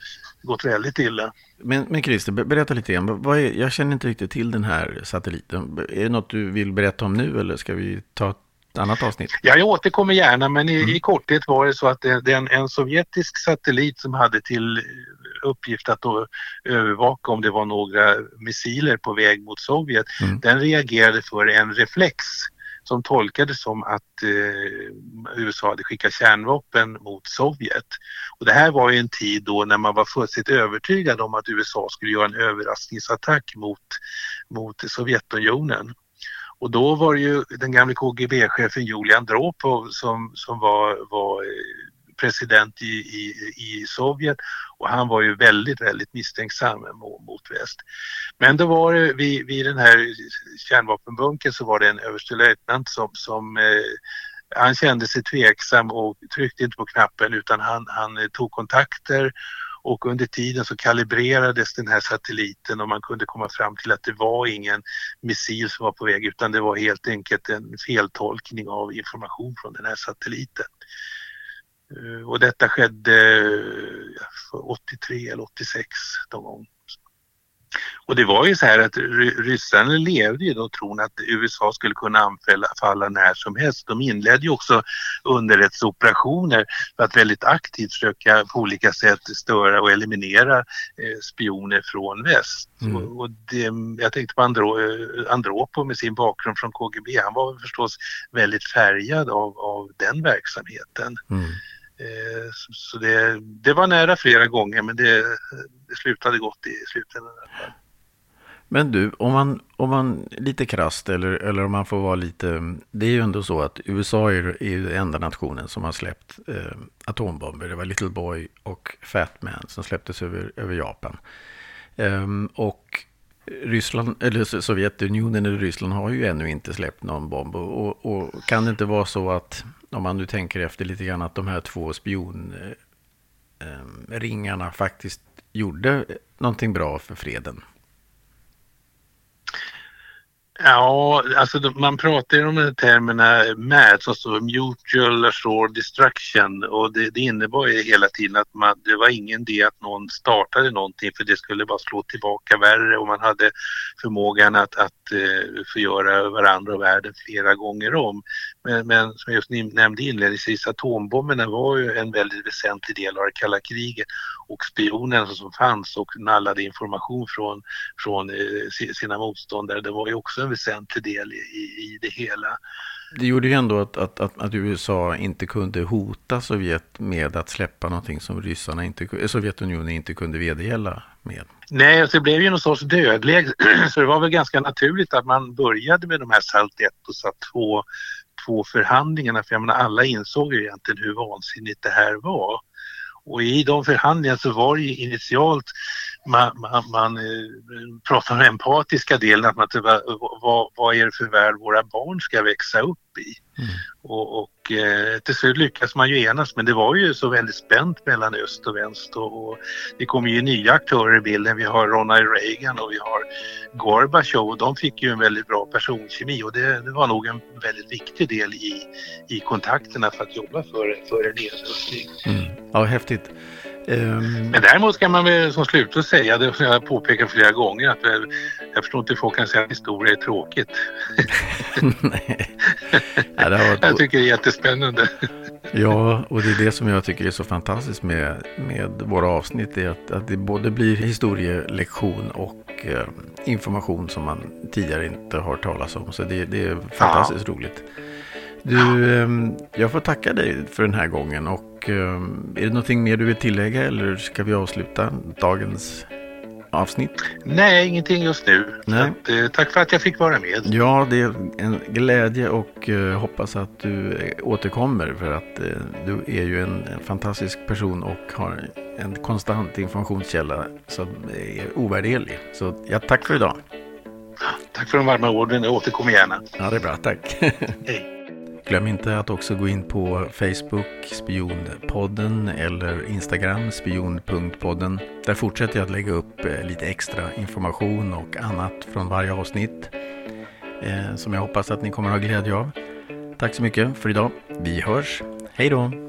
gått väldigt illa. Men, men Christer, berätta lite grann. Vad är, jag känner inte riktigt till den här satelliten. Är det något du vill berätta om nu eller ska vi ta ett annat avsnitt? Ja, jag återkommer gärna men i, mm. i korthet var det så att det, det är en, en, sovjetisk satellit som hade till uppgift att övervaka om det var några missiler på väg mot Sovjet. Mm. Den reagerade för en reflex som tolkades som att eh, USA hade skickat kärnvapen mot Sovjet. Och det här var ju en tid då när man var fullständigt övertygad om att USA skulle göra en överraskningsattack mot, mot Sovjetunionen. Och då var det ju den gamle KGB-chefen Julian Andropov som, som var, var eh, president i, i, i Sovjet och han var ju väldigt, väldigt misstänksam mot, väst. Men då var det vid, vid den här kärnvapenbunkern så var det en överstelöjtnant som, som eh, han kände sig tveksam och tryckte inte på knappen utan han, han eh, tog kontakter och under tiden så kalibrerades den här satelliten och man kunde komma fram till att det var ingen missil som var på väg utan det var helt enkelt en feltolkning av information från den här satelliten. Eh, och detta skedde 83 eller 86 någon gång. Och det var ju så här att ryssarna levde i då tron att USA skulle kunna anfalla när som helst. De inledde ju också underrättelseoperationer för att väldigt aktivt försöka på olika sätt störa och eliminera eh, spioner från väst. Mm. Och, och det, jag tänkte på Andro, eh, Andropov med sin bakgrund från KGB. Han var förstås väldigt färgad av, av den verksamheten. Mm. Eh, så det, det, var nära flera gånger men det, det slutade gott i slutändan. Men du, om man, om man lite krast eller, eller om man får vara lite... Det är ju ändå så att USA är, är ju den enda nationen som har släppt eh, atombomber. Det var Little Boy och Fat Man som släpptes över, över Japan. Um, och Ryssland, eller Sovjetunionen eller Ryssland har ju ännu inte släppt någon bomb. Och, och, kan det inte vara så att, om man nu tänker efter lite grann, att de här två spionringarna eh, ehm, faktiskt gjorde någonting bra för freden? Ja, alltså man pratar ju om de termerna MAD som står Mutual Assured Destruction. Och det, det innebar ju hela tiden att man, det var ingen idé att någon startade någonting för det skulle bara slå tillbaka värre. Och man hade förmågan att, att uh, förgöra varandra och världen flera gånger om. Men, men som jag just nämnde inledningsvis, atombomberna var ju en väldigt väsentlig del av det kalla kriget. Och spionerna som fanns och nallade information från, från uh, sina motståndare, det var ju också en väsentlig del i, i det hela. Det gjorde ju ändå att, att, att, att, USA inte kunde hota Sovjet med att släppa någonting som ryssarna inte, Sovjetunionen inte kunde vedergälla med. Nej, alltså det blev ju någon sorts dödläge så det var väl ganska naturligt att man började med de här SALT 1 och SALT 2 två förhandlingarna för jag menar alla insåg ju egentligen hur vansinnigt det här var. Och i de förhandlingarna så var det ju initialt man, man, man eh, pratar om den empatiska delen, att man, vad, vad är det för värld våra barn ska växa upp i? Mm. Och, och eh, till slut lyckas man ju enas men det var ju så väldigt spänt mellan öst och väst och, och det kommer ju nya aktörer i bilden. Vi har Ronald Reagan och vi har Gorbachev och de fick ju en väldigt bra personkemi och det, det var nog en väldigt viktig del i, i kontakterna för att jobba för, för en nedrustning. Mm. Ja, häftigt. Um... Men däremot kan man väl som slut att säga, det som jag påpekat flera gånger, att jag, jag förstår inte hur folk kan säga att historia är tråkigt. Nej. Ja, varit... Jag tycker det är jättespännande. ja, och det är det som jag tycker är så fantastiskt med, med våra avsnitt, är att, att det både blir historielektion och eh, information som man tidigare inte har talat om. Så det, det är fantastiskt ja. roligt. Du, ehm, jag får tacka dig för den här gången och ehm, är det någonting mer du vill tillägga eller ska vi avsluta dagens avsnitt? Nej, ingenting just nu. Nej. Att, eh, tack för att jag fick vara med. Ja, det är en glädje och eh, hoppas att du eh, återkommer för att du är ju en, en, fantastisk person och har en konstant informationskälla som är ovärderlig. Så ja, tack för idag. Tack för de varma orden. Jag återkommer gärna. Ja, det är bra. Tack. Hej. Glöm inte att också gå in på Facebook, Spionpodden eller Instagram, spion.podden. Där fortsätter jag att lägga upp eh, lite extra information och annat från varje avsnitt eh, som jag hoppas att ni kommer att ha glädje av. Tack så mycket för idag. Vi hörs. Hej då!